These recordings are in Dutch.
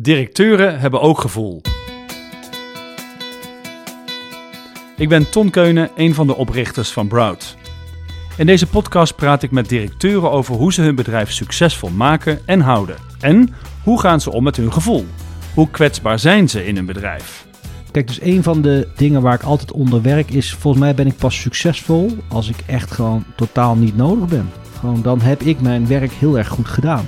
Directeuren hebben ook gevoel. Ik ben Ton Keunen, een van de oprichters van Broud. In deze podcast praat ik met directeuren over hoe ze hun bedrijf succesvol maken en houden. En hoe gaan ze om met hun gevoel? Hoe kwetsbaar zijn ze in hun bedrijf? Kijk, dus een van de dingen waar ik altijd onder werk is, volgens mij ben ik pas succesvol als ik echt gewoon totaal niet nodig ben. Gewoon dan heb ik mijn werk heel erg goed gedaan.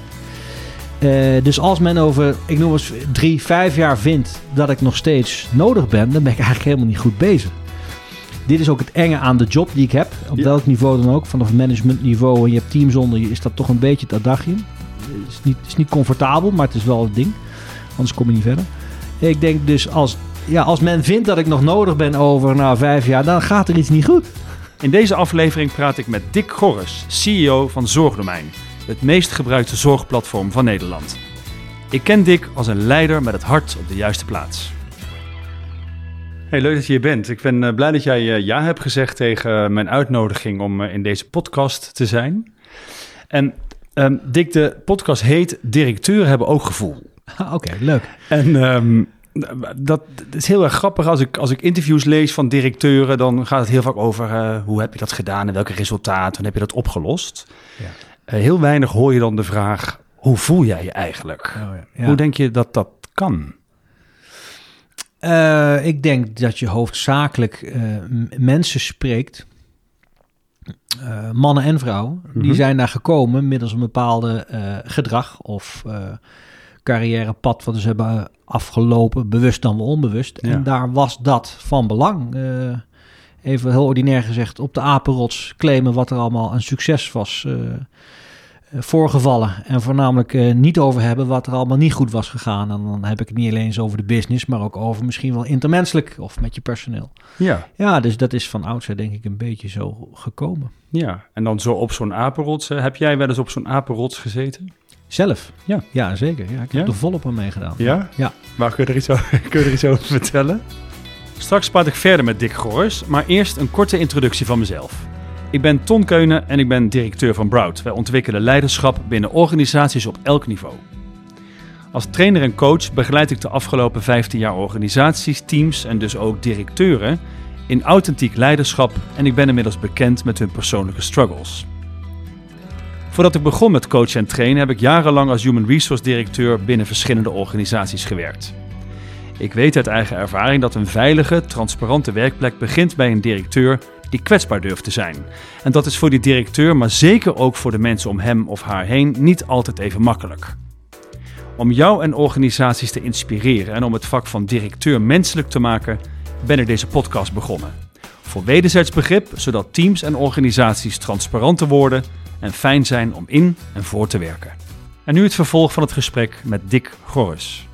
Uh, dus als men over, ik noem eens drie, vijf jaar vindt dat ik nog steeds nodig ben, dan ben ik eigenlijk helemaal niet goed bezig. Dit is ook het enge aan de job die ik heb, op welk niveau dan ook, vanaf managementniveau en je hebt teams onder je, is dat toch een beetje het adagium. Het is niet, is niet comfortabel, maar het is wel het ding, anders kom je niet verder. Ik denk dus als, ja, als men vindt dat ik nog nodig ben over nou, vijf jaar, dan gaat er iets niet goed. In deze aflevering praat ik met Dick Gorres, CEO van Zorgdomein het meest gebruikte zorgplatform van Nederland. Ik ken Dick als een leider met het hart op de juiste plaats. Hey, leuk dat je hier bent. Ik ben eh, blij dat jij eh, ja hebt gezegd tegen mijn uitnodiging om eh, in deze podcast te zijn. En um, Dick, de podcast heet Directeuren hebben ook gevoel. Oké, leuk. En um, dat, is heel erg grappig. Als ik, als ik interviews lees van directeuren, dan gaat het heel vaak over hoe heb je dat gedaan en welke resultaten heb je dat opgelost. Ja. Eh, heel weinig hoor je dan de vraag: hoe voel jij je eigenlijk? Oh, ja. Hoe denk je dat dat kan? Uh, ik denk dat je hoofdzakelijk uh, mensen spreekt, uh, mannen en vrouwen, die mhm. zijn daar gekomen middels een bepaalde gedrag of carrièrepad wat ze hebben afgelopen, bewust dan wel onbewust. En daar was dat van belang. even heel ordinair gezegd, op de apenrots claimen wat er allemaal een succes was eh, voorgevallen. En voornamelijk uh, niet over hebben wat er allemaal niet goed was gegaan. En dan heb ik het niet alleen eens over de business, maar ook over misschien wel intermenselijk of met je personeel. Ja. Ja, dus dat is van oudsher denk ik een beetje zo gekomen. Ja, en dan zo op zo'n apenrots. heb jij wel eens op zo'n apenrots gezeten? Zelf? Ja. Ja, zeker. Ja, ik heb er volop aan meegedaan. Ja? Ja. Maar kun je er iets over, kun je er iets over vertellen? Straks praat ik verder met Dick Goors, maar eerst een korte introductie van mezelf. Ik ben Ton Keunen en ik ben directeur van Broud. Wij ontwikkelen leiderschap binnen organisaties op elk niveau. Als trainer en coach begeleid ik de afgelopen 15 jaar organisaties, teams en dus ook directeuren in authentiek leiderschap en ik ben inmiddels bekend met hun persoonlijke struggles. Voordat ik begon met coachen en trainen heb ik jarenlang als human resource directeur binnen verschillende organisaties gewerkt. Ik weet uit eigen ervaring dat een veilige, transparante werkplek begint bij een directeur die kwetsbaar durft te zijn. En dat is voor die directeur, maar zeker ook voor de mensen om hem of haar heen, niet altijd even makkelijk. Om jou en organisaties te inspireren en om het vak van directeur menselijk te maken, ben ik deze podcast begonnen. Voor wederzijds begrip, zodat teams en organisaties transparanter worden en fijn zijn om in en voor te werken. En nu het vervolg van het gesprek met Dick Gorris.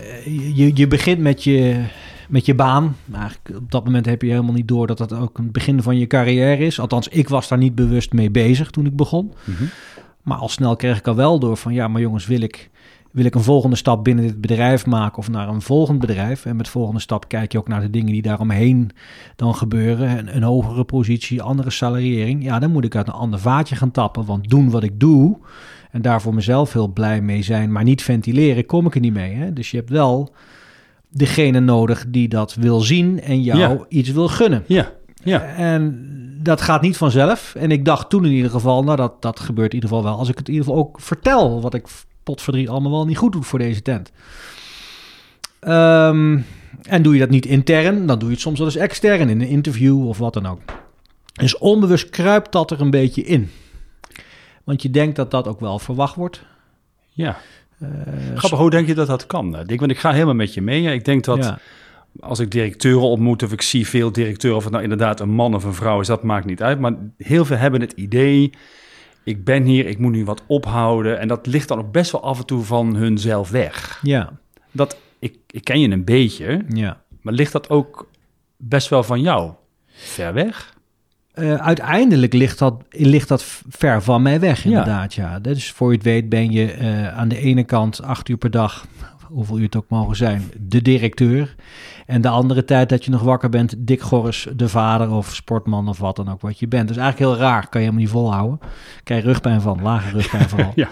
Eh, je, je begint met je met je baan. Maar op dat moment heb je helemaal niet door dat dat ook een begin van je carrière is. Althans, ik was daar niet bewust mee bezig toen ik begon. Mhm. Maar al snel kreeg ik al wel door van ja, maar jongens, wil ik, wil ik een volgende stap binnen dit bedrijf maken of naar een volgend bedrijf? En met volgende stap kijk je ook naar de dingen die daaromheen dan gebeuren. Een, een hogere positie, andere salariering. Ja, dan moet ik uit een ander vaatje gaan tappen. Want doen wat ik doe en daar voor mezelf heel blij mee zijn, maar niet ventileren, kom ik er niet mee. Hè? Dus je hebt wel degene nodig die dat wil zien en jou iets wil gunnen. Ja. Ja. En dat gaat niet vanzelf. En ik dacht toen in ieder geval, nou dat, dat gebeurt in ieder geval wel. Als ik het in ieder geval ook vertel wat ik potverdriet allemaal wel niet goed doe voor deze tent. Ehm, en doe je dat niet intern, dan doe je het soms wel eens extern in een interview of wat dan ook. Dus onbewust kruipt dat er een beetje in. Want je denkt dat dat ook wel verwacht wordt. Ja. Uh, Grappig, hoe denk je dat dat kan? Ik, want ik ga helemaal met je mee. Ik denk dat als ik directeuren ontmoet of ik zie veel directeuren, of het nou inderdaad een man of een vrouw is, dat maakt niet uit. Maar heel veel hebben het idee, ik ben hier, ik moet nu wat ophouden. En dat ligt dan ook best wel af en toe van hunzelf weg. Ja. Dat, ik, ik ken je een beetje, ja. maar ligt dat ook best wel van jou ver weg? Uh, uiteindelijk ligt dat, ligt dat ver van mij weg, inderdaad. Ja. ja. Dus voor je het weet ben je uh, aan de ene kant acht uur per dag, hoeveel uur het ook mogen zijn, de directeur. En de andere tijd dat je nog wakker bent, Dick Gorris, de vader of sportman of wat dan ook wat je bent. Dus eigenlijk heel raar, kan je helemaal niet volhouden. Krijg je rugpijn van, lage rugpijn vooral. Ja.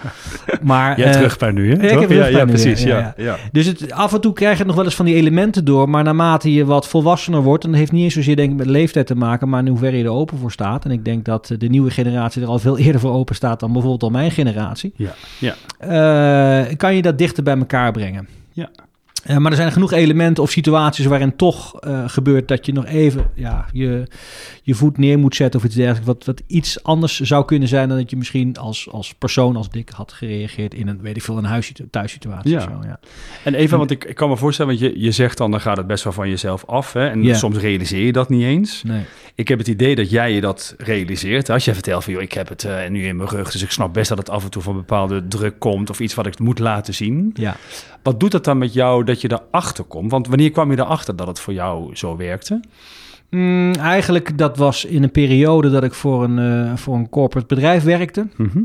Maar, Je hebt eh, rugpijn nu, hè? ik Toch? heb ja, ja, precies. ja, Ja, ja. ja. Dus het, af en toe krijg je nog wel eens van die elementen door. Maar naarmate je wat volwassener wordt, en dat heeft niet eens zozeer denk ik met leeftijd te maken, maar in hoeverre je er open voor staat. En ik denk dat de nieuwe generatie er al veel eerder voor open staat dan bijvoorbeeld al mijn generatie. Ja, ja. Eh, kan je dat dichter bij elkaar brengen. Ja. Eh, maar er zijn genoeg elementen of situaties waarin toch eh, gebeurt dat je nog even ja, je, je voet neer moet zetten of iets dergelijks. Wat, wat iets anders zou kunnen zijn dan dat je misschien als, als persoon, als dik had gereageerd in een, weet ik veel, een huis, thuissituatie. Ja. of Zo, ja. En even, want ik, ik kan me voorstellen, want je, je zegt dan, dan gaat het best wel van jezelf af. Hè? En Ja. soms realiseer je dat niet eens. Nee. Ik heb het idee dat jij je dat realiseert. Als je vertelt van, joh, ik heb het eh, nu in mijn rug, dus ik snap best dat het af en toe van bepaalde druk komt of iets wat ik moet laten zien. Ja. Wat doet dat dan met jou dat je erachter komt? Want wanneer kwam je erachter dat het voor jou zo werkte? Mm, eigenlijk dat was in een periode dat ik voor een, eh, voor een corporate bedrijf werkte. Mhm.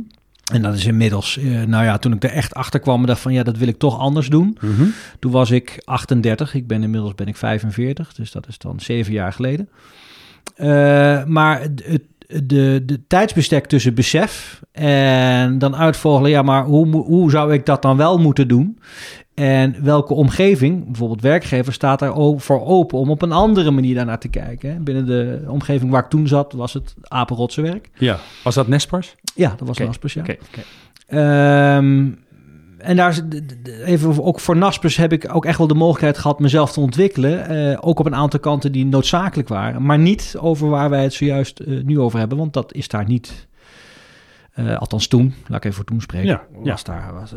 En dat is inmiddels, eh, nou ja, toen ik er echt achter kwam dacht van ja, dat wil ik toch anders doen. Mhm. Toen was ik 38, ik ben inmiddels ben ik 45, dus dat is dan zeven jaar geleden. Eh, maar het- de, de tijdsbestek tussen besef en dan uitvogelen, ja, maar hoe, hoe zou ik dat dan wel moeten doen? En welke omgeving, bijvoorbeeld werkgever, staat daar o- voor open om op een andere manier daarnaar te kijken? Hè? Binnen de omgeving waar ik toen zat, was het apenrotse werk. Ja, was dat Nespers? Ja, dat was Oké, een Naspers, ja. Ehm, en daar even ook voor Naspers heb ik ook echt wel de mogelijkheid gehad mezelf te ontwikkelen. eh, ook op een aantal kanten die noodzakelijk waren. Maar niet over waar wij het zojuist eh, nu over hebben, want dat is daar niet. eh, althans toen, laat ik even voor toen spreken, Ja, ja. was daar was,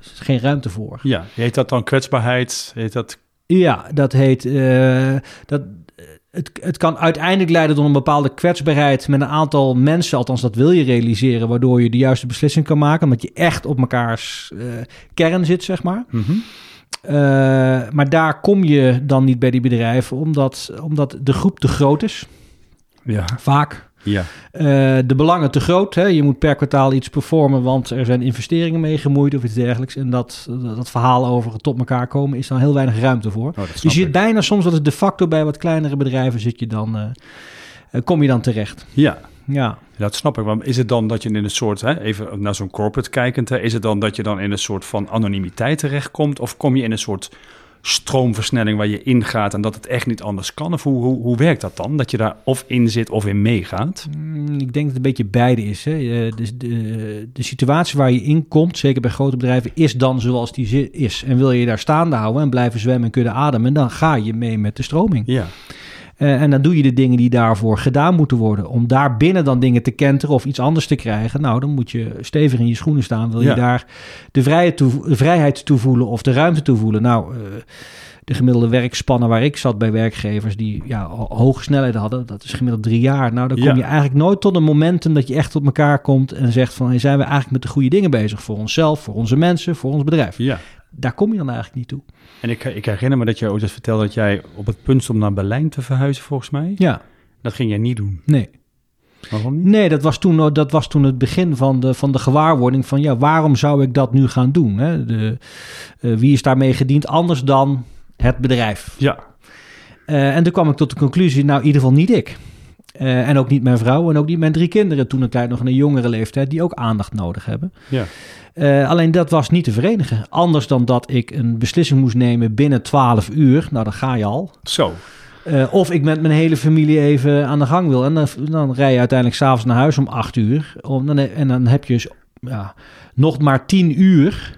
geen ruimte voor. Ja, heet dat dan kwetsbaarheid? Heet dat... Ja, dat heet. dat, het, het kan uiteindelijk leiden tot een bepaalde kwetsbaarheid met een aantal mensen. Althans, dat wil je realiseren, waardoor je de juiste beslissing kan maken. Omdat je echt op mekaars eh, kern zit, zeg maar. Mhm. Eh, maar daar kom je dan niet bij die bedrijven, omdat, omdat de groep te groot is. Ja. Vaak. Ja. Eh, de belangen te groot. Hè? Je moet per kwartaal iets performen, want er zijn investeringen mee gemoeid of iets dergelijks. En dat, dat verhaal over het tot elkaar komen is dan heel weinig ruimte voor. Oh, dat Je zit ik. bijna soms dat het de facto bij wat kleinere bedrijven zit je dan, eh, eh, kom je dan terecht. Ja, Ja. dat snap ik. Maar is het dan dat je in een soort, hè, even naar zo'n corporate kijkend, hè, is het dan dat je dan in een soort van anonimiteit terechtkomt? Of kom je in een soort stroomversnelling waar je ingaat en dat het echt niet anders kan? Of hoe, hoe, hoe werkt dat dan? Dat je daar of in zit of in meegaat? Mm, Ik denk dat het een beetje beide is. Hè. De, de, de situatie waar je in komt, zeker bij grote bedrijven, is dan zoals die is. En wil je daar staande houden en blijven zwemmen en kunnen ademen, dan ga je mee met de stroming. Ja, Eh, en dan doe je de dingen die daarvoor gedaan moeten worden. Om daar binnen dan dingen te kenteren of iets anders te krijgen. Nou, dan moet je stevig in je schoenen staan. Wil je daar de vrijheid, toe, de vrijheid toevoelen of de ruimte toevoelen? Nou, eh, de gemiddelde werkspannen waar ik zat bij werkgevers die ja, ho- hoge snelheid hadden, dat is gemiddeld drie jaar. Nou, dan kom Ja. je eigenlijk nooit tot een momentum dat je echt tot elkaar komt en zegt van, hey, zijn we eigenlijk met de goede dingen bezig voor onszelf, voor onze mensen, voor ons bedrijf. ja. Daar kom je dan eigenlijk niet toe. En ik, ik herinner me dat je ooit eens vertelde dat jij op het punt stond naar Berlijn te verhuizen, volgens mij. Ja, Dat ging jij niet doen. nee. Waarom niet? Nee, dat was toen, dat was toen het begin van de, van de gewaarwording van ja, waarom zou ik dat nu gaan doen? Hè? De, eh, wie is daarmee gediend anders dan het bedrijf? Ja, Eh, en toen kwam ik tot de conclusie, nou in ieder geval niet ik. Eh, en ook niet mijn vrouw en ook niet mijn drie kinderen toen een tijd nog in een jongere leeftijd die ook aandacht nodig hebben. ja. Eh, alleen dat was niet te verenigen. Anders dan dat ik een beslissing moest nemen binnen 12 uur. Nou, dan ga je al. Zo. Eh, of ik met mijn hele familie even aan de gang wil. En dan, dan rij je uiteindelijk s'avonds naar huis om acht uur. Om, dan, en dan heb je dus, ja, nog maar tien uur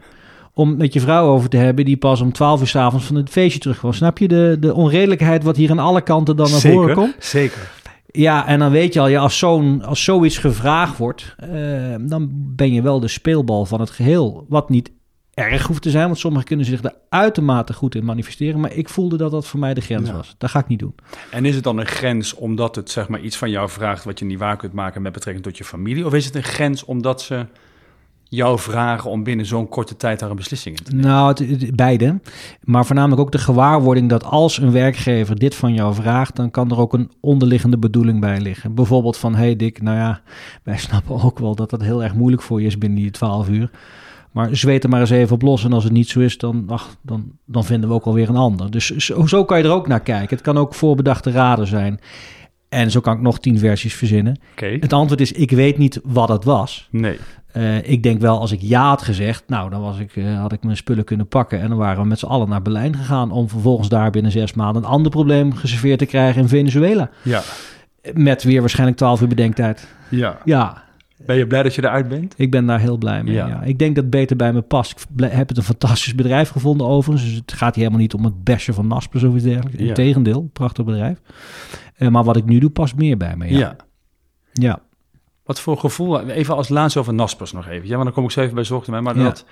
om met je vrouw over te hebben... die pas om twaalf uur s'avonds van het feestje terugkwam. Snap je de, de onredelijkheid wat hier aan alle kanten dan naar voren komt? Zeker. Ja, en dan weet je al, ja, als, zo'n, als zoiets gevraagd wordt... eh, dan ben je wel de speelbal van het geheel. Wat niet erg hoeft te zijn, want sommigen kunnen zich er uitermate goed in manifesteren. Maar ik voelde dat dat voor mij de grens Ja. was. Dat ga ik niet doen. En is het dan een grens omdat het zeg maar iets van jou vraagt wat je niet waar kunt maken met betrekking tot je familie? Of is het een grens omdat ze jou vragen om binnen zo'n korte tijd daar een beslissing in te nemen? Nou, het, het- beide. Maar voornamelijk ook de gewaarwording dat als een werkgever dit van jou vraagt, dan kan er ook een onderliggende bedoeling bij liggen. Bijvoorbeeld van, hey Dick, nou ja, wij snappen ook wel dat het heel erg moeilijk voor je is binnen die 12 uur. Maar zweet er maar eens even op los. En als het niet zo is, dan, ach, dan, dan vinden we ook alweer een ander. Dus zo, zo kan je er ook naar kijken. Het kan ook voorbedachte raden zijn. En zo kan ik nog tien versies verzinnen. Het antwoord is, ik weet niet wat het was. Nee. Eh, ik denk wel, als ik ja had gezegd, nou, dan was ik, eh, had ik mijn spullen kunnen pakken. En dan waren we met z'n allen naar Berlijn gegaan... om vervolgens daar binnen zes maanden een ander probleem geserveerd te krijgen in Venezuela. Ja. Met weer waarschijnlijk twaalf uur bedenktijd. Ja. Ja, Ben je blij dat je eruit bent? ik ben daar heel blij mee. Ja. Ja. Ik denk dat het beter bij me past. Ik heb het een fantastisch bedrijf gevonden overigens. Dus het gaat hier helemaal niet om het bashen van Naspers of iets dergelijks. Ja. Integendeel, prachtig bedrijf. Eh, maar wat ik nu doe, past meer bij me. Ja. Ja. ja. Wat voor gevoel, even als laatste over Naspers nog even. Ja, maar dan kom ik zo even bij Zorgdomein. Maar Ja. dat,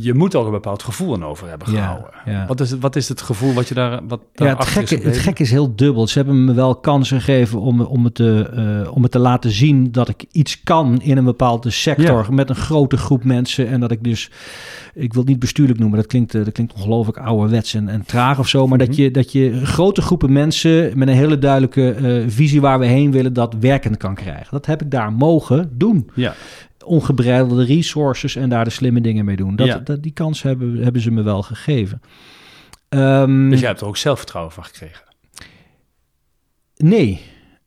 je moet er een bepaald gevoel aan over hebben gehouden. ja. Wat, is het, wat is het gevoel wat je daar wat Ja, het daarachter is gekke, het gekke is heel dubbel. Ze hebben me wel kansen gegeven om, om, het te, eh, om het te laten zien dat ik iets kan in een bepaalde sector Ja. met een grote groep mensen. En dat ik dus, ik wil het niet bestuurlijk noemen, dat klinkt, eh, dat klinkt ongelooflijk ouderwets en, en traag of zo. Maar dat, Mhm. je, dat je grote groepen mensen met een hele duidelijke eh, visie waar we heen willen, dat werkend kan krijgen. Dat heb ik daar mogen doen. Ja, Ongebreidelde resources en daar de slimme dingen mee doen. Dat, Ja. dat, die kans hebben, hebben ze me wel gegeven. Ehm, dus jij hebt er ook zelfvertrouwen van gekregen. Nee,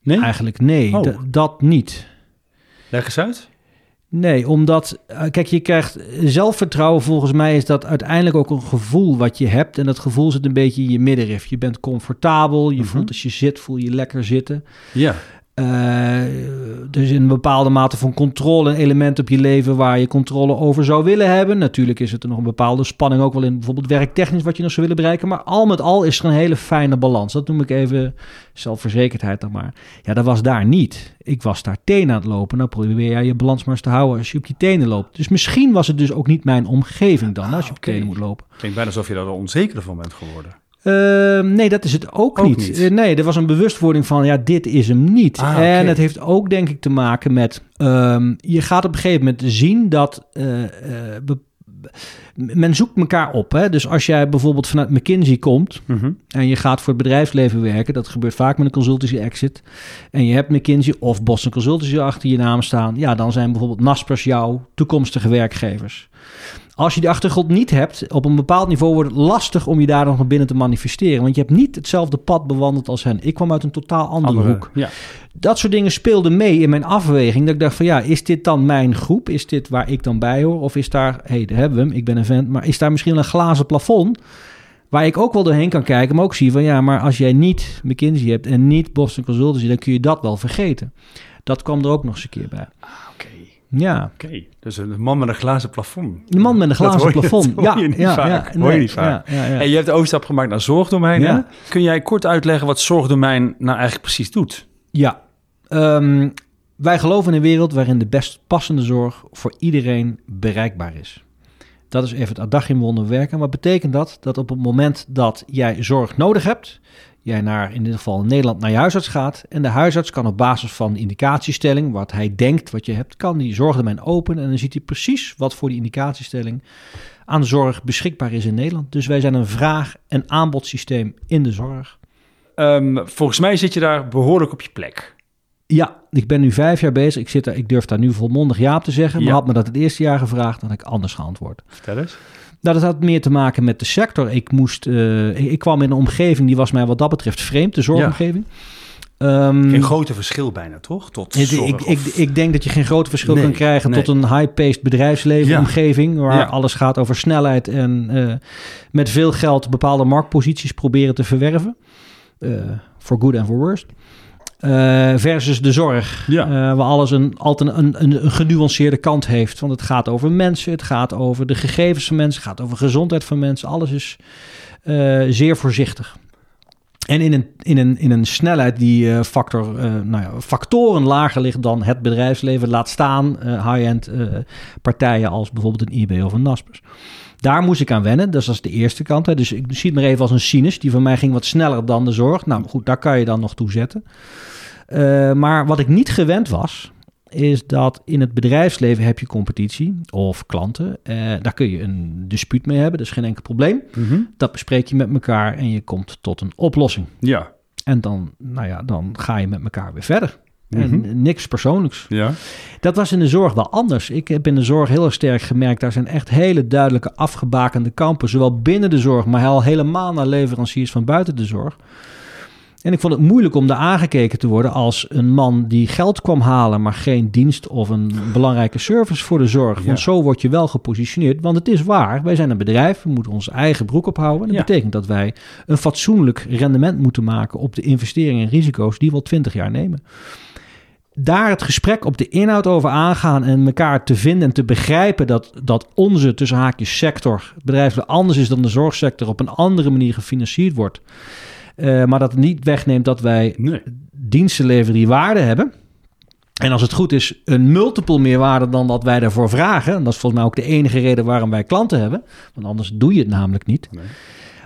Nee? eigenlijk nee. Oh. Dat niet. Leg eens uit. Nee, omdat, eh, kijk, je krijgt zelfvertrouwen. Volgens mij is dat uiteindelijk ook een gevoel wat je hebt. En dat gevoel zit een beetje in je middenrif. Je bent comfortabel. Je Mhm. voelt als je zit, voel je lekker zitten. Ja. Eh, er is een bepaalde mate van controle een element op je leven waar je controle over zou willen hebben. Natuurlijk is het er nog een bepaalde spanning ook wel in bijvoorbeeld werktechnisch wat je nog zou willen bereiken. Maar al met al is er een hele fijne balans. Dat noem ik even zelfverzekerdheid dan maar. Ja, dat was daar niet. Ik was daar tenen aan het lopen. Nou probeer jij je balans maar eens te houden als je op je tenen loopt. Dus misschien was het dus ook niet mijn omgeving dan als je op oké. tenen moet lopen. Klinkt bijna alsof je er onzeker van bent geworden. Ehm, nee, dat is het ook, Ook niet. niet. Eh, nee, er was een bewustwording van, ja, dit is hem niet. Ah. En het heeft ook, denk ik, te maken met... ehm, je gaat op een gegeven moment zien dat... eh, eh, men zoekt elkaar op. Hè? Dus als jij bijvoorbeeld vanuit McKinsey komt... Mhm. en je gaat voor het bedrijfsleven werken... dat gebeurt vaak met een consultancy exit... en je hebt McKinsey of Boston Consultancy achter je naam staan... ja, dan zijn bijvoorbeeld Naspers jouw toekomstige werkgevers. Als je die achtergrond niet hebt, op een bepaald niveau wordt het lastig om je daar nog naar binnen te manifesteren. Want je hebt niet hetzelfde pad bewandeld als hen. Ik kwam uit een totaal andere, Andere hoek. Ja. Dat soort dingen speelden mee in mijn afweging. Dat ik dacht van ja, is dit dan mijn groep? Is dit waar ik dan bij hoor? Of is daar, hé, hey, daar hebben we hem, ik ben een vent. Maar is daar misschien een glazen plafond waar ik ook wel doorheen kan kijken. Maar ook zie van ja, maar als jij niet McKinsey hebt en niet Boston Consultancy, dan kun je dat wel vergeten. Dat kwam er ook nog eens een keer bij. Oké. Ja, Oké. Dus een man met een glazen plafond. de man met een glazen hoor je- plafond. dat hoor je niet ja, vaak. Ja, Hoor je nee, niet vaak. Ja, ja, ja. En je hebt de overstap gemaakt naar zorgdomein. Ja. Kun jij kort uitleggen wat zorgdomein nou eigenlijk precies doet? Ja, Ehm, wij geloven in een wereld waarin de best passende zorg voor iedereen bereikbaar is. Dat is even het adagium wonder werken. Wat betekent dat? Dat op het moment dat jij zorg nodig hebt, jij naar, in dit geval Nederland, naar je huisarts gaat. En de huisarts kan op basis van indicatiestelling, wat hij denkt wat je hebt, kan die zorgdomein openen. En dan ziet hij precies wat voor die indicatiestelling aan zorg beschikbaar is in Nederland. Dus wij zijn een vraag- en aanbodsysteem in de zorg. Ehm, volgens mij zit je daar behoorlijk op je plek. Ja, ik ben nu vijf jaar bezig. Ik, zit daar, ik durf daar nu volmondig ja op te zeggen. Maar Ja. had me dat het eerste jaar gevraagd, dan had ik anders geantwoord. Vertel eens. Nou, dat had meer te maken met de sector. Ik, moest, eh, ik, kwam in een omgeving die was mij wat dat betreft vreemd, de zorgomgeving. Ehm, Geen grote verschil bijna, toch? Tot ik, zorg ik, of- ik, ik denk dat je geen groot verschil Nee, kan krijgen nee. tot een high-paced bedrijfsleven Ja. omgeving, waar Ja. alles gaat over snelheid en eh, met veel geld bepaalde marktposities proberen te verwerven. For good and for worst. Eh, versus de zorg, Ja. eh, waar alles een, altijd een, een, een genuanceerde kant heeft. Want het gaat over mensen, het gaat over de gegevens van mensen, het gaat over gezondheid van mensen. Alles is eh, zeer voorzichtig. En in een, in een, in een snelheid die eh, factor, eh, nou ja, factoren lager ligt dan het bedrijfsleven, laat staan eh, high-end partijen als bijvoorbeeld een eBay of een Naspers. Daar moest ik aan wennen, dus dat is de eerste kant. Hè. Dus ik zie het maar even als een sinus, die van mij ging wat sneller dan de zorg. Nou goed, daar kan je dan nog toe zetten. Maar wat ik niet gewend was, is dat in het bedrijfsleven heb je competitie of klanten. Eh, daar kun je een dispuut mee hebben, dat is geen enkel probleem. Mhm. Dat bespreek je met elkaar en je komt tot een oplossing. Ja. En dan, nou ja, dan ga je met elkaar weer verder. En Mhm. niks persoonlijks. Ja. Dat was in de zorg wel anders. Ik heb in de zorg heel erg sterk gemerkt, daar zijn echt hele duidelijke afgebakende kampen. Zowel binnen de zorg, maar al helemaal naar leveranciers van buiten de zorg. En ik vond het moeilijk om daar aangekeken te worden als een man die geld kwam halen, maar geen dienst of een belangrijke service voor de zorg. Ja. Want zo word je wel gepositioneerd. Want het is waar, wij zijn een bedrijf, we moeten onze eigen broek ophouden. En dat Ja. betekent dat wij een fatsoenlijk rendement moeten maken op de investeringen en risico's die we al twintig jaar nemen daar het gesprek op de inhoud over aangaan en elkaar te vinden en te begrijpen dat, dat onze tussen haakjes sector, bedrijf anders is dan de zorgsector, op een andere manier gefinancierd wordt. Eh, maar dat niet wegneemt dat wij Nee. diensten leveren die waarde hebben. En als het goed is, een multiple meer waarde dan dat wij daarvoor vragen. En dat is volgens mij ook de enige reden waarom wij klanten hebben. Want anders doe je het namelijk niet. Nee.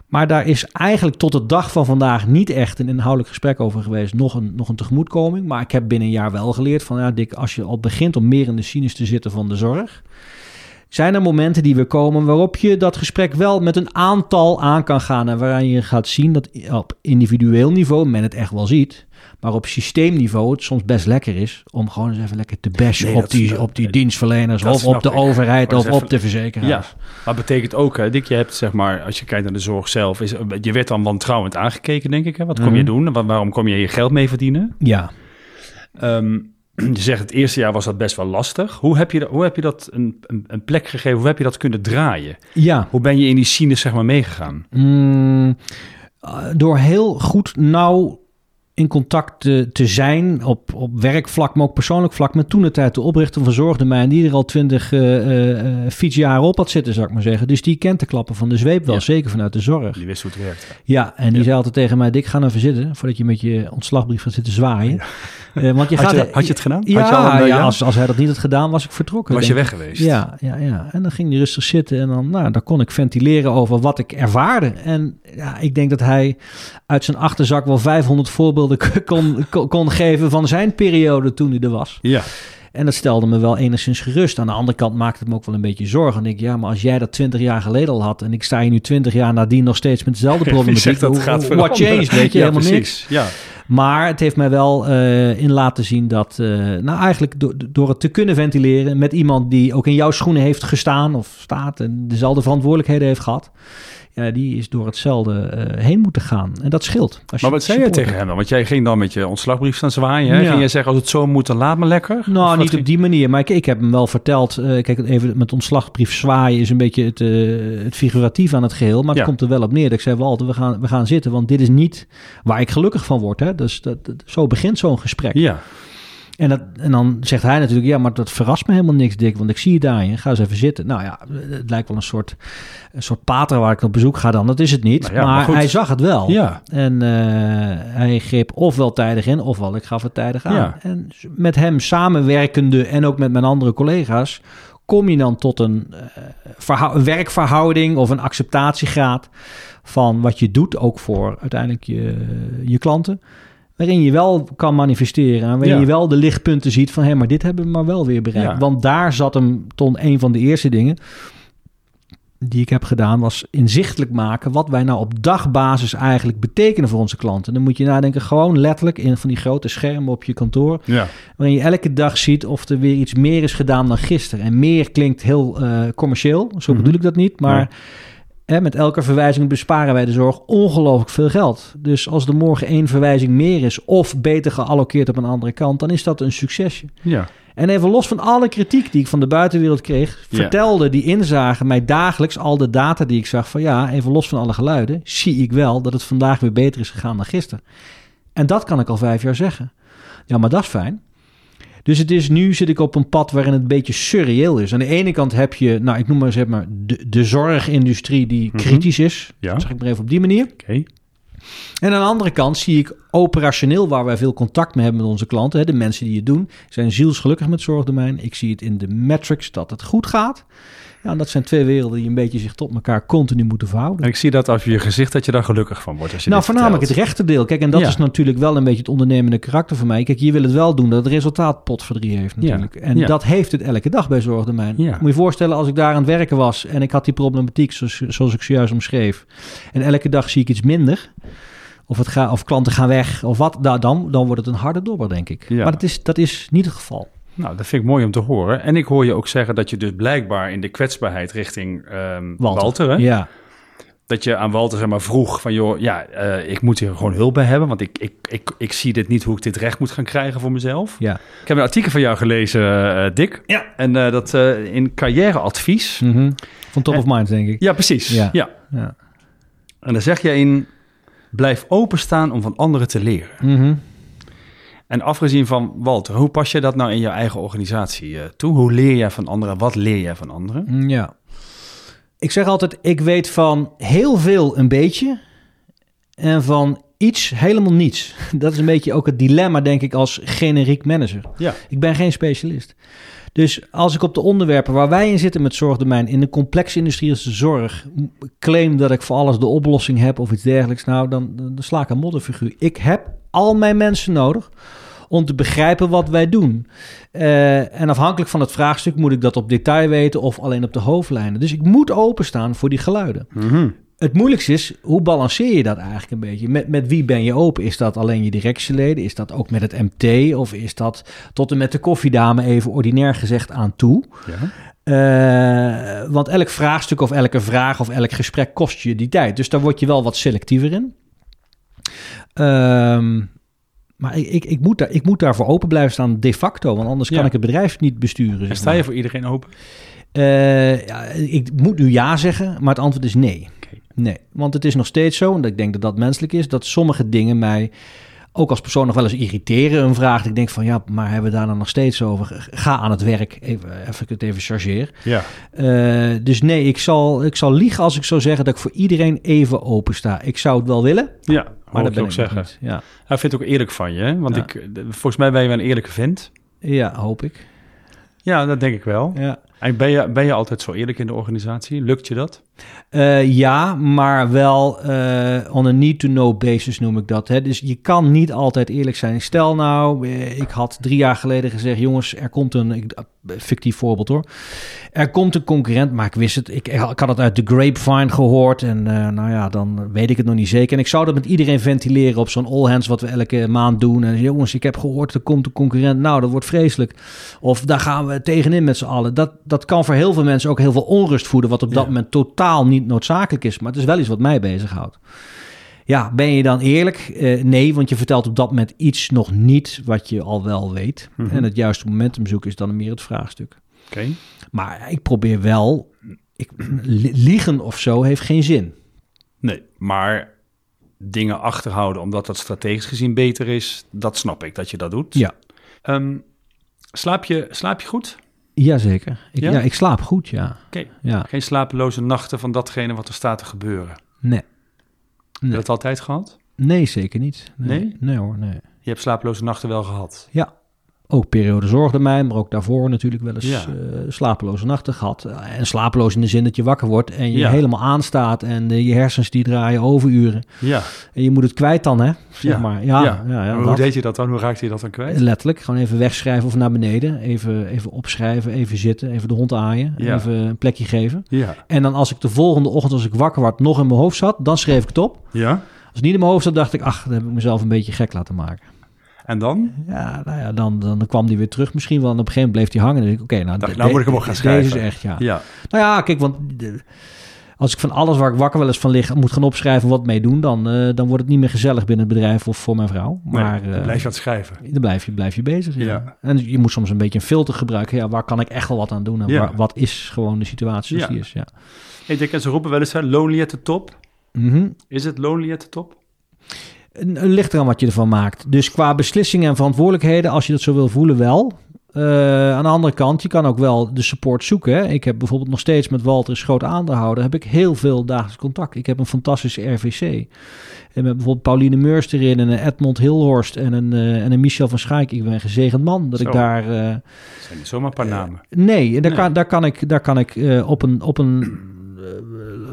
Maar daar is eigenlijk tot de dag van vandaag niet echt een inhoudelijk gesprek over geweest. Nog een, nog een tegemoetkoming. Maar ik heb binnen een jaar wel geleerd van, ja Dick, als je al begint om meer in de sinus te zitten van de zorg. Zijn er momenten die weer komen waarop je dat gesprek wel met een aantal aan kan gaan. En waarin je gaat zien dat op individueel niveau men het echt wel ziet. Maar op systeemniveau het soms best lekker is om gewoon eens even lekker te bashen Nee, op, die, op die dienstverleners of op de ik. overheid of op de verzekeraars. Ja, maar betekent ook, hè, Dick, je hebt zeg maar, als je kijkt naar de zorg zelf, is, je werd dan wantrouwend aangekeken, denk ik. Hè? Wat kom je Mhm. doen? Wa- waarom kom je je geld mee verdienen? ja. Ehm, je zegt het eerste jaar was dat best wel lastig. Hoe heb je, dat- hoe heb je dat een, een, een plek gegeven? Hoe heb je dat kunnen draaien? ja. Hoe ben je in die sinus zeg maar meegegaan? Mm, eh, door heel goed nauw in contact te, te zijn op, op werkvlak, maar ook persoonlijk vlak. Met toen de tijd de oprichter van Zorgdomein, die er al twintig uh, fietsjaren op had zitten, zou ik maar zeggen. Dus die kent de klappen van de zweep wel, Ja. zeker vanuit de zorg. Die wist hoe het werkt. Ja, en die Ja. zei altijd tegen mij, Dick, ga nou even zitten, voordat je met je ontslagbrief gaat zitten zwaaien. Eh, want je Had gaat, je, had je het gedaan? Ja, had je al een, eh, ja, als, als hij dat niet had gedaan, was ik vertrokken. was je weg geweest? Ja, ja, ja. En dan ging hij rustig zitten en dan, nou, dan kon ik ventileren over wat ik ervaarde. En ja, ik denk dat hij uit zijn achterzak wel 500 voorbeelden kon, kon, kon geven van zijn periode toen hij er was. Ja. En dat stelde me wel enigszins gerust. Aan de andere kant maakte het me ook wel een beetje zorgen. En ik, ja, maar als jij dat 20 jaar geleden al had en ik sta hier nu 20 jaar nadien nog steeds met dezelfde Je problematiek. zegt dat hoe- gaat What changed, weet je, ja, helemaal niks. Ja. Maar het heeft mij wel eh, in laten zien dat, eh, nou eigenlijk do- door het te kunnen ventileren met iemand die ook in jouw schoenen heeft gestaan of staat en dezelfde verantwoordelijkheden heeft gehad, ja, die is door hetzelfde eh, heen moeten gaan. En dat scheelt. Als Maar je wat zei je tegen hem dan? Want jij ging dan met je ontslagbrief staan zwaaien. Hè? Ja. Ging je zeggen, als het zo moet, dan laat me lekker? Nou, niet ging- op die manier. Maar ik, ik heb hem wel verteld. eh, kijk, even met ontslagbrief zwaaien is een beetje het, eh, het figuratief aan het geheel. Maar het Ja. komt er wel op neer. Dat ik zei, Walter, we gaan, we gaan zitten. Want dit is niet waar ik gelukkig van word. Hè? Dus dat, dat- zo begint zo'n gesprek. Ja. En, dat, en dan zegt hij natuurlijk, ja, maar dat verrast me helemaal niks, Dick. Want ik zie je daar. Je. Ga eens even zitten. Nou ja, het lijkt wel een soort, een soort pater waar ik op bezoek ga dan. Dat is het niet. Nou ja, maar hij zag het wel. Ja. En eh, hij greep ofwel tijdig in, ofwel ik gaf het tijdig aan. Ja. En met hem samenwerkende en ook met mijn andere collega's... kom je dan tot een eh, een werkverhouding of een acceptatiegraad... van wat je doet, ook voor uiteindelijk je, je klanten... waarin je wel kan manifesteren... en waarin Ja. je wel de lichtpunten ziet van... hé, maar dit hebben we maar wel weer bereikt. Ja. Want daar zat hem ton een van de eerste dingen die ik heb gedaan, was inzichtelijk maken wat wij nou op dagbasis eigenlijk betekenen voor onze klanten. Dan moet je nadenken, gewoon letterlijk in van die grote schermen op je kantoor, Ja. waarin je elke dag ziet of er weer iets meer is gedaan dan gisteren. En meer klinkt heel eh, commercieel, zo Mhm. bedoel ik dat niet, maar. Hè, met elke verwijzing besparen wij de zorg ongelooflijk veel geld. Dus als er morgen één verwijzing meer is of beter geallockeerd op een andere kant, dan is dat een succesje. Ja. En even los van alle kritiek die ik van de buitenwereld kreeg, Ja. vertelde die inzagen mij dagelijks al de data die ik zag van ja, even los van alle geluiden, zie ik wel dat het vandaag weer beter is gegaan dan gisteren. En dat kan ik al vijf jaar zeggen. Ja, maar dat is fijn. Dus het is nu zit ik op een pad waarin het een beetje surreëel is. Aan de ene kant heb je, nou ik noem maar zeg maar de, de zorgindustrie die Mhm. kritisch is. Ja. Zeg ik maar even op die manier. Oké. En aan de andere kant zie ik operationeel, waar wij veel contact mee hebben met onze klanten, hè, de mensen die het doen, zijn zielsgelukkig met zorgdomein. Ik zie het in de metrics dat het goed gaat. Ja, en dat zijn twee werelden die een beetje zich tot elkaar continu moeten verhouden. En ik zie dat als je je gezicht dat je daar gelukkig van wordt. Als je Nou, voornamelijk het rechterdeel. Kijk, en dat Ja. is natuurlijk wel een beetje het ondernemende karakter van mij. Kijk, je wil het wel doen dat het resultaat potverdrie heeft natuurlijk. En Ja. dat heeft het elke dag bij Zorgdomein. Ja. Moet je je voorstellen, als ik daar aan het werken was en ik had die problematiek zoals, zoals ik zojuist omschreef. En elke dag zie ik iets minder. of, het ga, of klanten gaan weg of wat, nou, dan, dan wordt het een harde dobber, denk ik. Ja. Maar dat is, dat is niet het geval. Nou, dat vind ik mooi om te horen. En ik hoor je ook zeggen dat je dus blijkbaar in de kwetsbaarheid richting ehm, Walter, hè? Ja, dat je aan Walter zeg maar vroeg van joh, ja, eh, ik moet hier gewoon hulp bij hebben, want ik, ik, ik, ik zie dit niet hoe ik dit recht moet gaan krijgen voor mezelf. ja. Ik heb een artikel van jou gelezen, eh, Dick. Ja. En eh, dat eh, in carrièreadvies. Mhm. Van top En- of mind, denk ik. Ja, precies. Ja. Ja. Ja. En dan zeg je in, blijf openstaan om van anderen te leren. Mhm. En afgezien van Walter, hoe pas je dat nou in je eigen organisatie eh, toe? Hoe leer jij van anderen? Wat leer jij van anderen? Mm, Ja. Ik zeg altijd, ik weet van heel veel een beetje en van iets helemaal niets. Dat is een beetje ook het dilemma, denk ik, als generiek manager. Ja. Ik ben geen specialist. Dus als ik op de onderwerpen waar wij in zitten met zorgdomein, in de complexe de zorg, claim dat ik voor alles de oplossing heb of iets dergelijks, nou, dan, dan sla ik een modderfiguur. Ik heb al mijn mensen nodig om te begrijpen wat wij doen. Eh, en afhankelijk van het vraagstuk moet ik dat op detail weten of alleen op de hoofdlijnen. Dus ik moet openstaan voor die geluiden. Mhm. Het moeilijkste is, hoe balanceer je dat eigenlijk een beetje? Met, met wie ben je open? Is dat alleen je directieleden? Is dat ook met het MT? Of is dat tot en met de koffiedame even ordinair gezegd aan toe? Ja. Eh, want elk vraagstuk of elke vraag of elk gesprek kost je die tijd. Dus daar word je wel wat selectiever in. Ehm, maar ik, ik, ik, moet daar, ik moet daarvoor open blijven staan de facto. Want anders kan ik het bedrijf niet besturen. Sta je voor iedereen open? Eh, ja, ik moet nu ja zeggen, maar het antwoord is nee. Nee, want het is nog steeds zo, en ik denk dat dat menselijk is, dat sommige dingen mij ook als persoon nog wel eens irriteren. Een vraag dat ik denk van ja, maar hebben we daar dan nog steeds over? Ga aan het werk, even, even ik het even chargeer. Ja. Eh, dus nee, ik zal, ik zal liegen als ik zou zeggen dat ik voor iedereen even open sta. Ik zou het wel willen, Ja, maar dat ben ik zeggen. niet. Ja. Hij vindt het ook eerlijk van je, hè? Want Ja. ik, volgens mij ben je wel een eerlijke vent. ja, hoop ik. Ja, dat denk ik wel. Ja. En ben je, ben je altijd zo eerlijk in de organisatie? Lukt je dat? Eh, ja, maar wel eh, on a need-to-know basis noem ik dat. Hè. Dus je kan niet altijd eerlijk zijn. Stel nou, eh, ik had drie jaar geleden gezegd... jongens, er komt een... Fictief voorbeeld hoor. Er komt een concurrent, maar ik wist het. Ik, ik had het uit de grapevine gehoord. En nou ja, dan weet ik het nog niet zeker. En ik zou dat met iedereen ventileren op zo'n all hands... wat we elke maand doen. En jongens, ik heb gehoord, er komt een concurrent. Nou, dat wordt vreselijk. Of daar gaan we tegenin met z'n allen. Dat, dat kan voor heel veel mensen ook heel veel onrust voeden... wat op dat Ja. moment totaal niet noodzakelijk is. Maar het is wel iets wat mij bezighoudt. Ja, ben je dan eerlijk? Eh, nee, want je vertelt op dat moment iets nog niet wat je al wel weet. Mhm. En het juiste momentum zoeken is dan meer het vraagstuk. Oké. Maar ik probeer wel, ik, li- liegen of zo heeft geen zin. Nee, maar dingen achterhouden omdat dat strategisch gezien beter is, dat snap ik dat je dat doet. Ja, Ehm, slaap, je, slaap je goed? Jazeker. Ik, Ja? ja? ik slaap goed, ja. Oké. ja. Geen slapeloze nachten van datgene wat er staat te gebeuren. Nee. Heb je Nee. dat altijd gehad? nee, zeker niet. Nee? Nee? Nee hoor, nee. Je hebt slapeloze nachten wel gehad. Ja. Ook periode zorgde mij, maar ook daarvoor natuurlijk wel eens Ja. eh, slapeloze nachten gehad. Eh, En slapeloos in de zin dat je wakker wordt en je Ja. helemaal aanstaat en je hersens die draaien overuren. Ja. En je moet het kwijt dan, hè? Zeg Ja. maar. Ja, ja. ja, hoe deed je dat dan? Hoe raakte je dat dan kwijt? Letterlijk, gewoon even wegschrijven of naar beneden. Even, even opschrijven, even zitten, even de hond aaien, even een plekje geven. Ja. En dan als ik de volgende ochtend, als ik wakker word, nog in mijn hoofd zat, dan schreef ik het op. Ja. Als het niet in mijn hoofd zat, dacht ik, ach, dan heb ik mezelf een beetje gek laten maken. En dan? Ja, nou ja, dan, dan kwam die weer terug misschien wel. En op een gegeven moment bleef hij hangen. En dan ik, oké, nou, Dacht, nou moet ik hem ook gaan Deze is schrijven. echt, ja. Ja. Nou ja, kijk, want als ik van alles waar ik wakker wel eens van lig moet gaan opschrijven wat mee doen, dan, eh, dan wordt het niet meer gezellig binnen het bedrijf of voor mijn vrouw. Maar nee, eh, dan blijf je aan het schrijven. dan blijf je, blijf je bezig. Ja. Ja. En je moet soms een beetje een filter gebruiken. Ja, waar kan ik echt wel wat aan doen? En Ja. waar- wat is gewoon de situatie zoals Ja. die is? Ja. Ik denk, en ze roepen wel eens, hè, lonely at the top. Mhm. Is het lonely at the top? Ligt eraan wat je ervan maakt. Dus qua beslissingen en verantwoordelijkheden, als je dat zo wil voelen, wel. Eh, aan de andere kant, je kan ook wel de support zoeken. Hè. Ik heb bijvoorbeeld nog steeds met Walter Schoot aandehouden, heb ik heel veel dagelijks contact. Ik heb een fantastische RVC. En met bijvoorbeeld Pauline Meurs erin en een Edmond Hilhorst en een, eh, en een Michel van Schaik. Ik ben een gezegend man dat Zo. ik daar... eh, zijn niet zomaar een paar namen. Nee, en daar, Nee. Kan, daar kan ik, daar kan ik op een, op een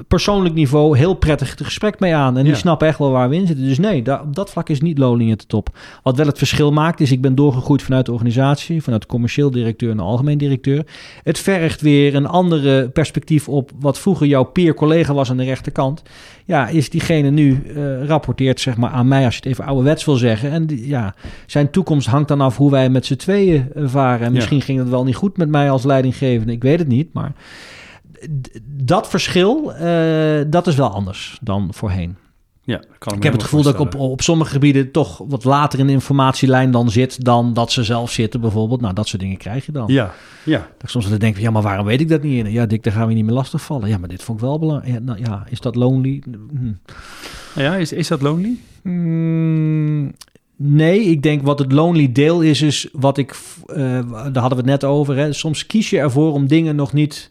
persoonlijk niveau heel prettig het gesprek mee aan. En die Ja. snappen echt wel waar we in zitten. Dus nee, da- op dat vlak is niet Lolling de top. Wat wel het verschil maakt, is ik ben doorgegroeid vanuit de organisatie, vanuit de commercieel directeur naar algemeen directeur. Het vergt weer een andere perspectief op wat vroeger jouw peer-collega was aan de rechterkant. Ja, is diegene nu eh, rapporteert zeg maar aan mij, als je het even ouderwets wil zeggen. En die, ja, zijn toekomst hangt dan af hoe wij met z'n tweeën eh, varen. En Ja. misschien ging het wel niet goed met mij als leidinggevende, ik weet het niet. Maar dat verschil, eh, dat is wel anders dan voorheen. Ja, kan Ik heb het gevoel dat ik op, op sommige gebieden toch wat later in de informatielijn dan zit dan dat ze zelf zitten bijvoorbeeld. Nou, dat soort dingen krijg je dan. Ja, ja. Dat ik soms wel denk ja, maar waarom weet ik dat niet? Ja, Dick, daar gaan we niet meer lastigvallen. Ja, maar dit vond ik wel belangrijk. Ja, nou, ja, is dat lonely? Hm. Ja, is, is dat lonely? Mm, nee, ik denk wat het lonely deel is, is wat ik, eh, daar hadden we het net over. Hè. Soms kies je ervoor om dingen nog niet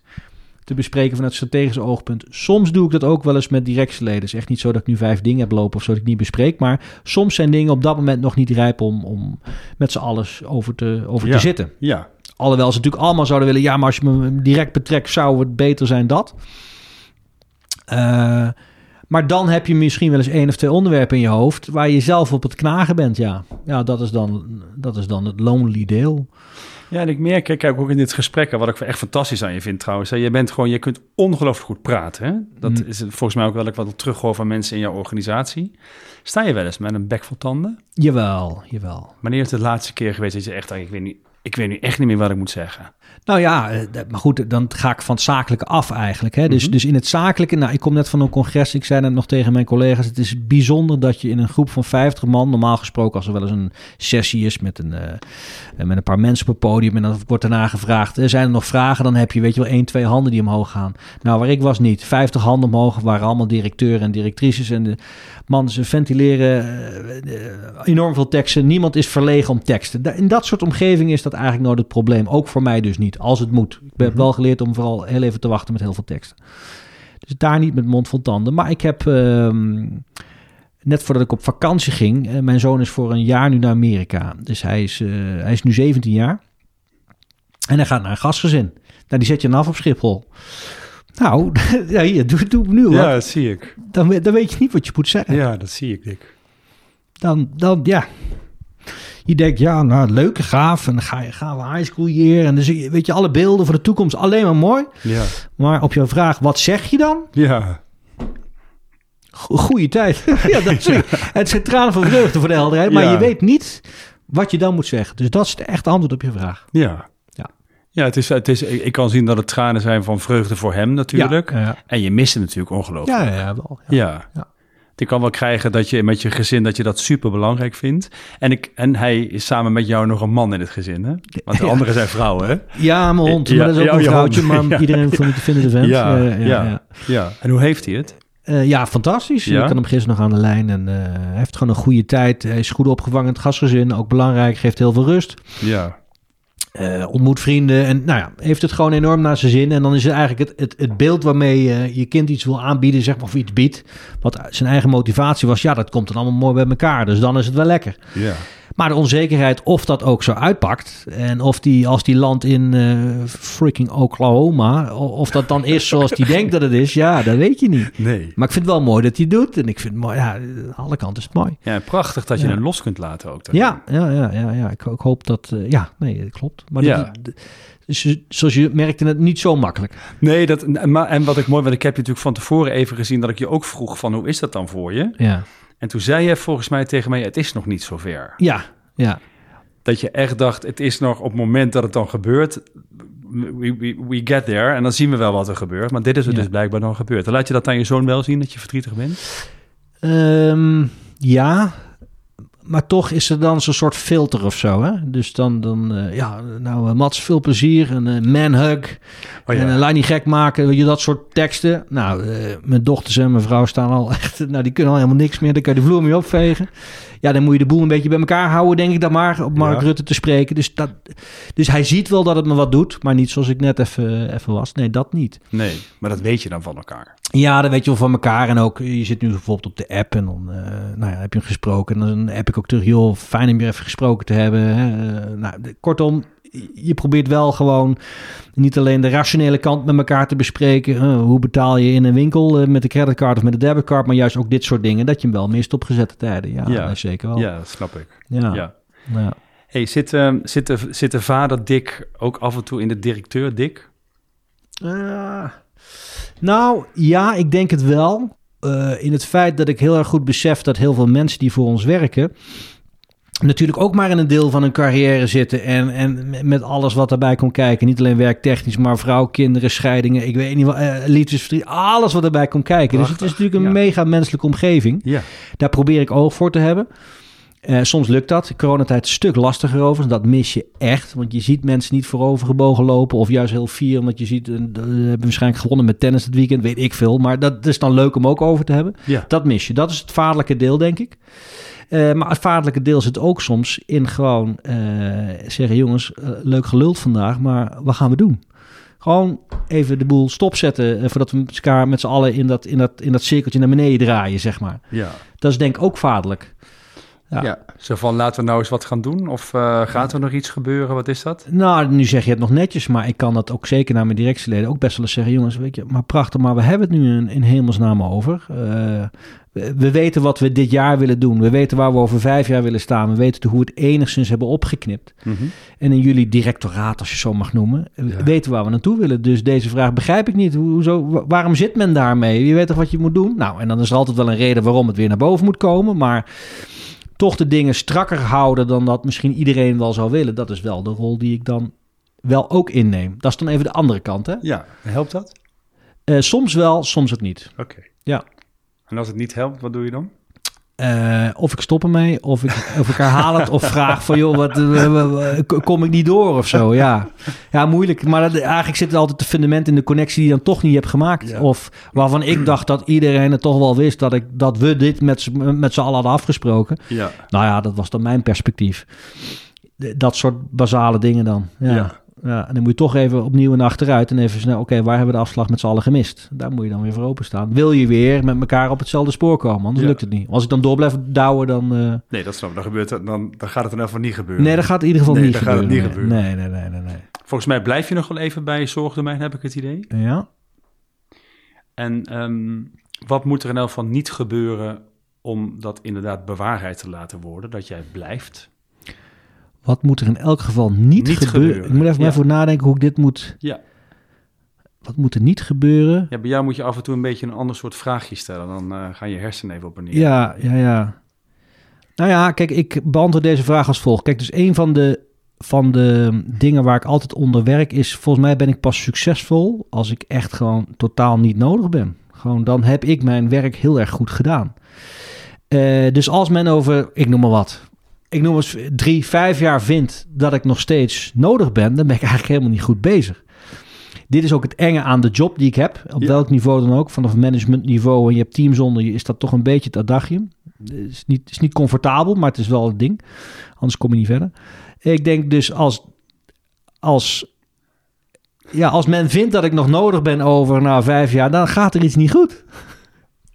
te bespreken vanuit strategisch oogpunt. Soms doe ik dat ook wel eens met directieleden. Het is echt niet zo dat ik nu vijf dingen heb lopen of zo dat ik niet bespreek. Maar soms zijn dingen op dat moment nog niet rijp om, om met z'n alles over te, over Ja. te zitten. Ja. Alhoewel ze natuurlijk allemaal zouden willen... ja, maar als je me direct betrekt, zou het beter zijn dat. Eh, maar dan heb je misschien wel eens één of twee onderwerpen in je hoofd... waar je zelf op het knagen bent, ja. Ja, dat is dan, dat is dan het lonely deel. Ja, en ik merk, kijk, ook in dit gesprek, wat ik echt fantastisch aan je vind trouwens. Hè, je bent gewoon, je kunt ongelooflijk goed praten. Hè? Dat Mm. is volgens mij ook wel ik wat ik terughoor van mensen in jouw organisatie. Sta je wel eens met een bek vol tanden? Jawel, jawel. Wanneer is het de laatste keer geweest dat je echt, ik weet niet, ik weet nu echt niet meer wat ik moet zeggen? Nou ja, eh, maar goed, dan ga ik van het zakelijke af eigenlijk. Hè? Dus, Mhm. dus in het zakelijke, nou, ik kom net van een congres. Ik zei net nog tegen mijn collega's: het is bijzonder dat je in een groep van 50 man, normaal gesproken, als er wel eens een sessie is met een, eh, met een paar mensen op het podium en dan wordt daarna gevraagd: eh, zijn er nog vragen? Dan heb je, weet je wel, één, twee handen die omhoog gaan. Nou, waar ik was niet. 50 handen omhoog waren allemaal directeuren en directrices. En de man, ze ventileren eh, eh, enorm veel teksten. Niemand is verlegen om teksten. In dat soort omgevingen is dat eigenlijk nooit het probleem. Ook voor mij dus niet, als het moet. Ik heb Mhm. wel geleerd om vooral heel even te wachten met heel veel teksten. Dus daar niet met mond vol tanden. Maar ik heb, ehm, net voordat ik op vakantie ging... eh, mijn zoon is voor een jaar nu naar Amerika. Dus hij is, hij is nu 17 jaar. En hij gaat naar een gastgezin. Nou, die zet je dan af op Schiphol. Nou, ja, hier, doe, doe nu wat. Ja, dat zie ik. Dan, dan weet je niet wat je moet zeggen. Ja, dat zie ik, Dick. Dan, dan, ja. Je denkt, ja, nou, leuk, gaaf. En dan ga je, gaan we high school hier. En dan zie je, weet je, alle beelden van de toekomst, alleen maar mooi. Ja. Maar op jouw vraag, wat zeg je dan? Ja. Go- Goeie tijd. ja, dat is het. Het zijn tranen van vreugde voor de helderheid. Maar Ja. je weet niet wat je dan moet zeggen. Dus dat is het echte antwoord op je vraag. Ja. Ja. Het is, het is, ik ik kan zien dat het tranen zijn van vreugde voor hem natuurlijk. Ja, En je mist het natuurlijk ongelooflijk. ja, ja, wel. Ja. Ja. Ja. Je kan wel krijgen dat je met je gezin dat je dat super belangrijk vindt. En, ik, en hij is samen met jou nog een man in het gezin, hè? Want de Ja. anderen zijn vrouwen, hè? Ja, mijn hond. Ja, maar dat is ook ja, een je vrouwtje. Maar iedereen niet te vinden de vent. Ja, Eh, ja, ja. ja. En hoe heeft hij het? Eh, ja, fantastisch. Ik had hem gisteren nog aan de lijn en eh, hij heeft gewoon een goede tijd. Hij is goed opgevangen in het gastgezin, ook belangrijk, geeft heel veel rust. Ja. Eh, ontmoet vrienden en nou ja, heeft het gewoon enorm naar zijn zin. En dan is het eigenlijk het, het, het beeld waarmee je je kind iets wil aanbieden, zeg maar, of iets biedt. Wat zijn eigen motivatie was, ja, dat komt dan allemaal mooi bij elkaar. Dus dan is het wel lekker. Ja. Maar de onzekerheid of dat ook zo uitpakt. En of die, als die landt in eh, freaking Oklahoma, of dat dan is zoals die denkt dat het is, ja, dat weet je niet. Nee. Maar ik vind het wel mooi dat hij doet. En ik vind het mooi, ja, aan alle kanten is het mooi. Ja, prachtig dat je Ja. hem los kunt laten ook. dan. Ja, ja, ja, ja, ja. Ik, ik hoop dat, eh, ja, nee, dat klopt. Maar Ja. dat, dat- dus, zoals je merkte, het niet zo makkelijk. Nee, dat, maar, en wat ik mooi, want ik heb je natuurlijk van tevoren even gezien dat ik je ook vroeg van hoe is dat dan voor je? Ja, En toen zei je volgens mij tegen mij, het is nog niet zover. ja, ja. Dat je echt dacht, het is nog op het moment dat het dan gebeurt, we, we, we get there. En dan zien we wel wat er gebeurt. Maar dit is er Ja. dus blijkbaar dan gebeurd. Dan laat je dat aan je zoon wel zien, dat je verdrietig bent? Ehm, ja, maar toch is er dan zo'n soort filter of zo. Hè? Dus dan, dan eh, ja, nou, eh, Mats, veel plezier. Een uh, manhug. Oh ja. En laat niet gek maken, weet je, dat soort teksten. Nou, mijn dochters en mijn vrouw staan al echt... Nou, die kunnen al helemaal niks meer. Dan kan je de vloer mee opvegen. Ja, dan moet je de boel een beetje bij elkaar houden, denk ik dan maar. Op Mark Ja. Rutte te spreken. Dus, dat, dus hij ziet wel dat het me wat doet. Maar niet zoals ik net even, even was. Nee, dat niet. Nee, maar dat weet je dan van elkaar. Ja, dat weet je wel van elkaar. En ook, je zit nu bijvoorbeeld op de app en dan eh, nou ja, heb je hem gesproken. En dan app ik ook terug, joh, fijn om je even gesproken te hebben. Hè. Eh, nou, kortom, je probeert wel gewoon niet alleen de rationele kant met elkaar te bespreken. Uh, hoe betaal je in een winkel uh, met de creditcard of met de debitcard, maar juist ook dit soort dingen. Dat je hem wel mist op gezette tijden. Ja, ja. zeker wel. Ja, dat snap ik. Ja. ja. ja. Hey, zit, uh, zit, de, zit de vader Dick ook af en toe in de directeur Dick? nou, ja, ik denk het wel. in het feit dat ik heel erg goed besef dat heel veel mensen die voor ons werken natuurlijk ook maar in een deel van hun carrière zitten. En, en met alles wat daarbij komt kijken. Niet alleen werktechnisch, maar vrouw, kinderen, scheidingen. Ik weet niet wat, uh, liefdesverdriet. Alles wat erbij komt kijken. dus het is natuurlijk een mega menselijke omgeving. Ja. Daar probeer ik oog voor te hebben. Uh, soms lukt dat. Coronatijd een stuk lastiger over. Dat mis je echt. Want je ziet mensen niet voorover gebogen lopen. Of juist heel fier. Omdat je ziet, uh, hebben waarschijnlijk gewonnen met tennis het weekend. Weet ik veel. Maar dat is dan leuk om ook over te hebben. Ja. Dat mis je. Dat is het vaderlijke deel, denk ik. Uh, maar het vaderlijke deel zit ook soms in gewoon uh, zeggen: jongens, uh, leuk geluld vandaag, maar wat gaan we doen? Gewoon even de boel stopzetten voordat we elkaar met z'n allen in dat, in, dat, in dat cirkeltje naar beneden draaien, zeg maar. Ja. Dat is denk ik ook vaderlijk. Ja. ja. zo van laten we nou eens wat gaan doen? Of uh, gaat er nog iets gebeuren? Wat is dat? Nou, nu zeg je het nog netjes, maar ik kan dat ook zeker naar mijn directieleden ook best wel eens zeggen. Jongens, weet je, maar prachtig, maar we hebben het nu in, in hemelsnaam over. Uh, we, we, weten wat we dit jaar willen doen. We weten waar we over vijf jaar willen staan. We weten hoe we het enigszins hebben opgeknipt. Mm -hmm. En in jullie directoraat, als je zo mag noemen, ja. weten waar we naartoe willen. Dus deze vraag begrijp ik niet. Hoezo, waarom zit men daarmee? Je weet toch wat je moet doen? Nou, en dan is er altijd wel een reden waarom het weer naar boven moet komen. Maar toch de dingen strakker houden dan dat misschien iedereen wel zou willen. Dat is wel de rol die ik dan wel ook inneem. Dat is dan even de andere kant, hè? Ja, helpt dat? Uh, soms wel, soms ook niet. Oké. Okay. Ja. En als het niet helpt, wat doe je dan? Uh, of ik stop ermee, of ik, of ik herhaal het, of vraag van joh, wat, uh, kom ik niet door of zo. Ja, ja moeilijk. Maar dat, eigenlijk zit er altijd het fundament in de connectie die je dan toch niet hebt gemaakt. Ja. Of waarvan ik dacht dat iedereen het toch wel wist dat, ik, dat we dit met, met z'n allen hadden afgesproken. Ja. Nou ja, dat was dan mijn perspectief. Dat soort basale dingen dan. Ja. Ja. Ja, en dan moet je toch even opnieuw naar achteruit en even snel, oké, waar hebben we de afslag met z'n allen gemist? Daar moet je dan weer voor openstaan. Wil je weer met elkaar op hetzelfde spoor komen, anders Ja. lukt het niet. Als ik dan door blijf douwen, dan... eh, Nee, dat snap ik. Dan, gebeurt dan, dan gaat het in ieder geval niet gebeuren. nee, dat gaat in ieder geval Nee, niet dan gaat het gebeuren. niet gebeuren. Nee, nee, nee, nee, nee. Volgens mij blijf je nog wel even bij zorgdomein, heb ik het idee. Ja? En ehm, wat moet er in elk geval niet gebeuren om dat inderdaad bewaarheid te laten worden, dat jij blijft? Wat moet er in elk geval niet, Niet gebeuren? gebeuren, Ik moet even ja. voor nadenken hoe ik dit moet... Ja. Wat moet er niet gebeuren? ja, bij jou moet je af en toe een beetje een ander soort vraagje stellen. Dan eh, gaan je hersenen even op en neer. Ja, ja, ja. Nou ja, kijk, ik beantwoord deze vraag als volgt. Kijk, dus een van de, van de dingen waar ik altijd onder werk is... volgens mij ben ik pas succesvol als ik echt gewoon totaal niet nodig ben. Gewoon dan heb ik mijn werk heel erg goed gedaan. Eh, dus als men over, ik noem maar wat... ik noem eens drie, vijf jaar vindt dat ik nog steeds nodig ben... dan ben ik eigenlijk helemaal niet goed bezig. Dit is ook het enge aan de job die ik heb. Op Ja. welk niveau dan ook. Vanaf managementniveau en je hebt teams onder je... is dat toch een beetje het adagium. Het is niet, is niet comfortabel, maar het is wel het ding. Anders kom je niet verder. Ik denk dus als... als ja, als men vindt dat ik nog nodig ben over nou, vijf jaar... dan gaat er iets niet goed.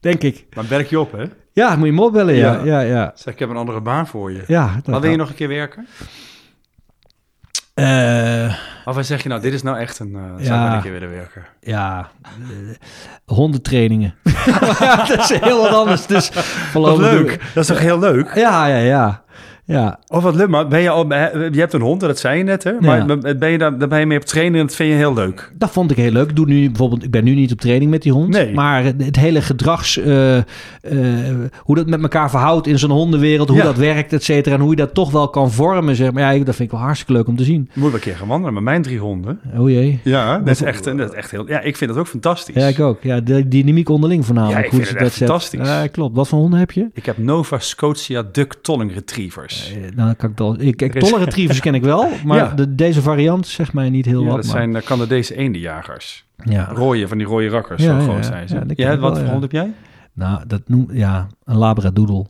Denk ik. Maar werk je op, hè? Ja, moet je me opbellen, ja. Ja. Ja, ja. Zeg, ik heb een andere baan voor je. ja dat Maar wil je nog een keer werken? Eh, Of wat zeg je nou, dit is nou echt een... eh zou ik Ja. een keer willen werken? ja, eh, hondentrainingen. ja, dat is heel wat anders. Dus voorlopig doe leuk. Dat is toch heel leuk? Ja, ja, ja. Ja, Of wat leuk, maar ben je al... Je hebt een hond, dat zei je net, hè? Maar ben je daar, daar ben je mee op trainen en dat vind je heel leuk. dat vond ik heel leuk. Ik, doe nu bijvoorbeeld, ik ben nu niet op training met die hond. Nee. Maar het hele gedrags... eh, eh, hoe dat met elkaar verhoudt in zo'n hondenwereld. Hoe Ja. dat werkt, et cetera. En hoe je dat toch wel kan vormen. Zeg maar. Ja, ik- dat vind ik wel hartstikke leuk om te zien. Moet wel een keer gaan wandelen met mijn drie honden. Oh jee. Ja, dat is echt, dat is echt heel... Ja, ik vind dat ook fantastisch. Ja, ik ook. Ja, de dynamiek onderling voornamelijk. Ja, ik hoe vind het dat echt fantastisch. Ja, klopt. Wat voor honden heb je? Ik heb Nova Scotia Duck Tolling Retrievers. Eh, Nou, dan kan ik. Ik, kijk, Er is- tolle retrievers ken ik wel, maar Ja. de, deze variant zegt mij niet heel Ja, wat. dat maar- zijn uh, Canadese eendenjagers. ja. Rooie, van die rode rakkers, Ja, zo groot zijn ze. Ja, wat voor hond heb jij? Nou, dat noem ja een labradoodle.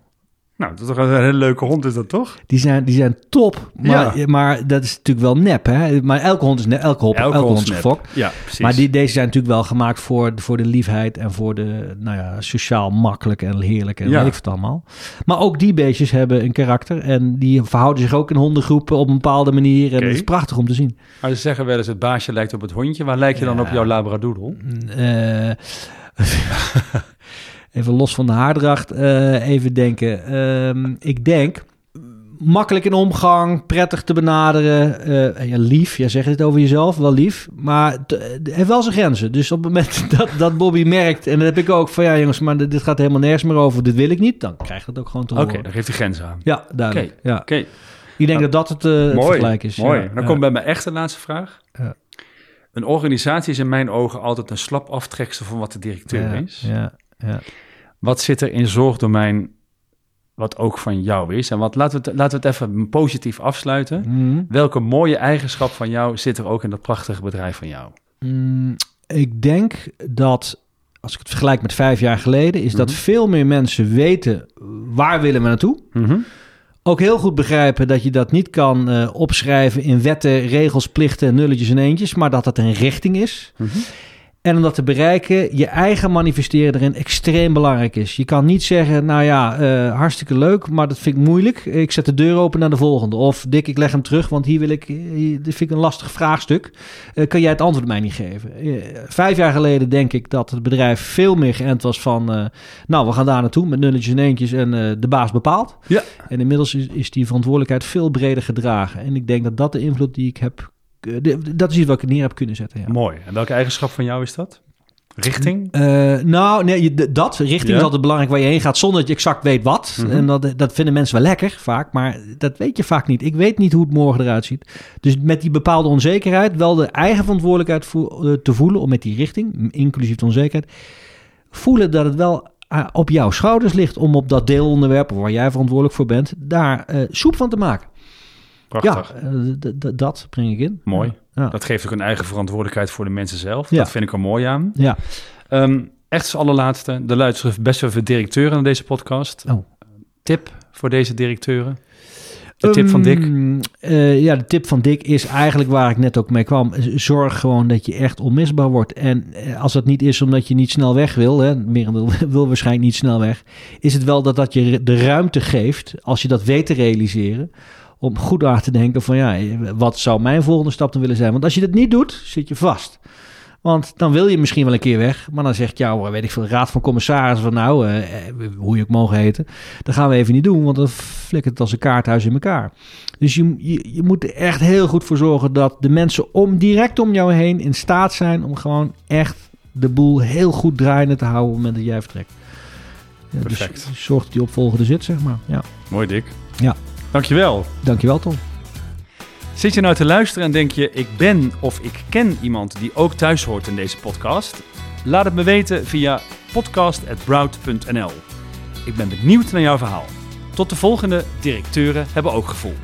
Nou, dat is toch een hele leuke hond, is dat toch? Die zijn, die zijn top, maar, Ja. maar dat is natuurlijk wel nep, hè? Maar elke hond is nep, elke, hop, elke, hond is nep. gefokt. Ja, precies. Maar die, deze zijn natuurlijk wel gemaakt voor, voor de liefheid en voor de, nou ja, sociaal makkelijk en heerlijk en Ja. weet ik het allemaal. Maar ook die beestjes hebben een karakter en die verhouden zich ook in hondengroepen op een bepaalde manier. En dat is prachtig om te zien. Maar ze zeggen wel eens, het baasje lijkt op het hondje. Waar lijk je dan op jouw labradoodle? Eh, even los van de haardracht, eh, even denken. Ehm, ik denk makkelijk in omgang, prettig te benaderen. eh, ja, lief, jij zegt het over jezelf, wel lief. Maar het het heeft wel zijn grenzen. Dus op het moment dat, dat Bobby merkt, en dat heb ik ook van ja jongens, maar dit gaat helemaal nergens meer over, dit wil ik niet, dan krijgt het ook gewoon te Oké, horen. dan geeft hij grenzen aan. Ja, duidelijk. Oké. Ja. Oké, Ik denk dat dat het, eh het mooi. vergelijk is. Mooi. Ja, Dan ja. komt bij mijn echte laatste vraag. Ja. Een organisatie is in mijn ogen altijd een slap aftreksel van wat de directeur ja, is. Ja, ja. Wat zit er in zorgdomein wat ook van jou is? En wat, laten, we het, laten we het even positief afsluiten. Mhm. Welke mooie eigenschap van jou zit er ook in dat prachtige bedrijf van jou? Mm, ik denk dat, als ik het vergelijk met vijf jaar geleden, is dat Mhm. veel meer mensen weten waar willen we naartoe. Ook heel goed begrijpen dat je dat niet kan eh, opschrijven in wetten, regels, plichten, nulletjes en eentjes, maar dat dat een richting is. Mhm. En om dat te bereiken, je eigen manifesteren erin extreem belangrijk is. Je kan niet zeggen, nou ja, eh, hartstikke leuk, maar dat vind ik moeilijk. Ik zet de deur open naar de volgende. Of Dick, ik leg hem terug, want hier wil ik, hier, dit vind ik een lastig vraagstuk. Eh, kan jij het antwoord mij niet geven? Eh, vijf jaar geleden denk ik dat het bedrijf veel meer geënt was van, nou, we gaan daar naartoe met nulletjes en eentjes en de baas bepaalt. Ja. En inmiddels is, is die verantwoordelijkheid veel breder gedragen. En ik denk dat dat de invloed die ik heb, dat is iets wat ik neer heb kunnen zetten. Ja. Mooi. En welke eigenschap van jou is dat? Richting? Eh, nou, nee, dat. Richting Ja? is altijd belangrijk waar je heen gaat, zonder dat je exact weet wat. Mhm. En dat, dat vinden mensen wel lekker, vaak. Maar dat weet je vaak niet. Ik weet niet hoe het morgen eruit ziet. Dus met die bepaalde onzekerheid, wel de eigen verantwoordelijkheid vo- eh, te voelen... om met die richting, inclusief de onzekerheid... voelen dat het wel eh, op jouw schouders ligt... om op dat deelonderwerp, waar jij verantwoordelijk voor bent... daar eh, soep van te maken. Prachtig. Ja, eh, dat breng ik in. Mooi. Ja. Dat geeft ook een eigen verantwoordelijkheid voor de mensen zelf. Ja. Dat vind ik er mooi aan. Ja. Ehm, echt als allerlaatste. De luisteren best wel veel directeuren naar deze podcast. Oh. Tip voor deze directeuren? De tip van Dick? Um, eh, ja, de tip van Dick is eigenlijk waar ik net ook mee kwam. Zorg gewoon dat je echt onmisbaar wordt. En eh, als dat niet is omdat je niet snel weg wil, hè, merendeel wil waarschijnlijk niet snel weg, is het wel dat dat je de ruimte geeft, als je dat weet te realiseren, om goed na te denken van ja, wat zou mijn volgende stap dan willen zijn? Want als je dat niet doet, zit je vast. Want dan wil je misschien wel een keer weg. Maar dan zegt jouw, weet ik veel, raad van commissarissen van nou, eh, eh, hoe je ook mogen heten. Dat gaan we even niet doen, want dan flikkert het als een kaarthuis in elkaar. Dus je, je, je moet er echt heel goed voor zorgen dat de mensen om, direct om jou heen in staat zijn om gewoon echt de boel heel goed draaiende te houden op het moment dat jij vertrekt. Ja, Perfect. Dus zorg dat die opvolgende zit, zeg maar. Ja. Mooi, Dick. Ja. Dankjewel. Dankjewel, Tom. Zit je nou te luisteren en denk je, ik ben of ik ken iemand die ook thuis hoort in deze podcast? Laat het me weten via podcast.brout.nl. Ik ben benieuwd naar jouw verhaal. Tot de volgende directeuren hebben ook gevoel.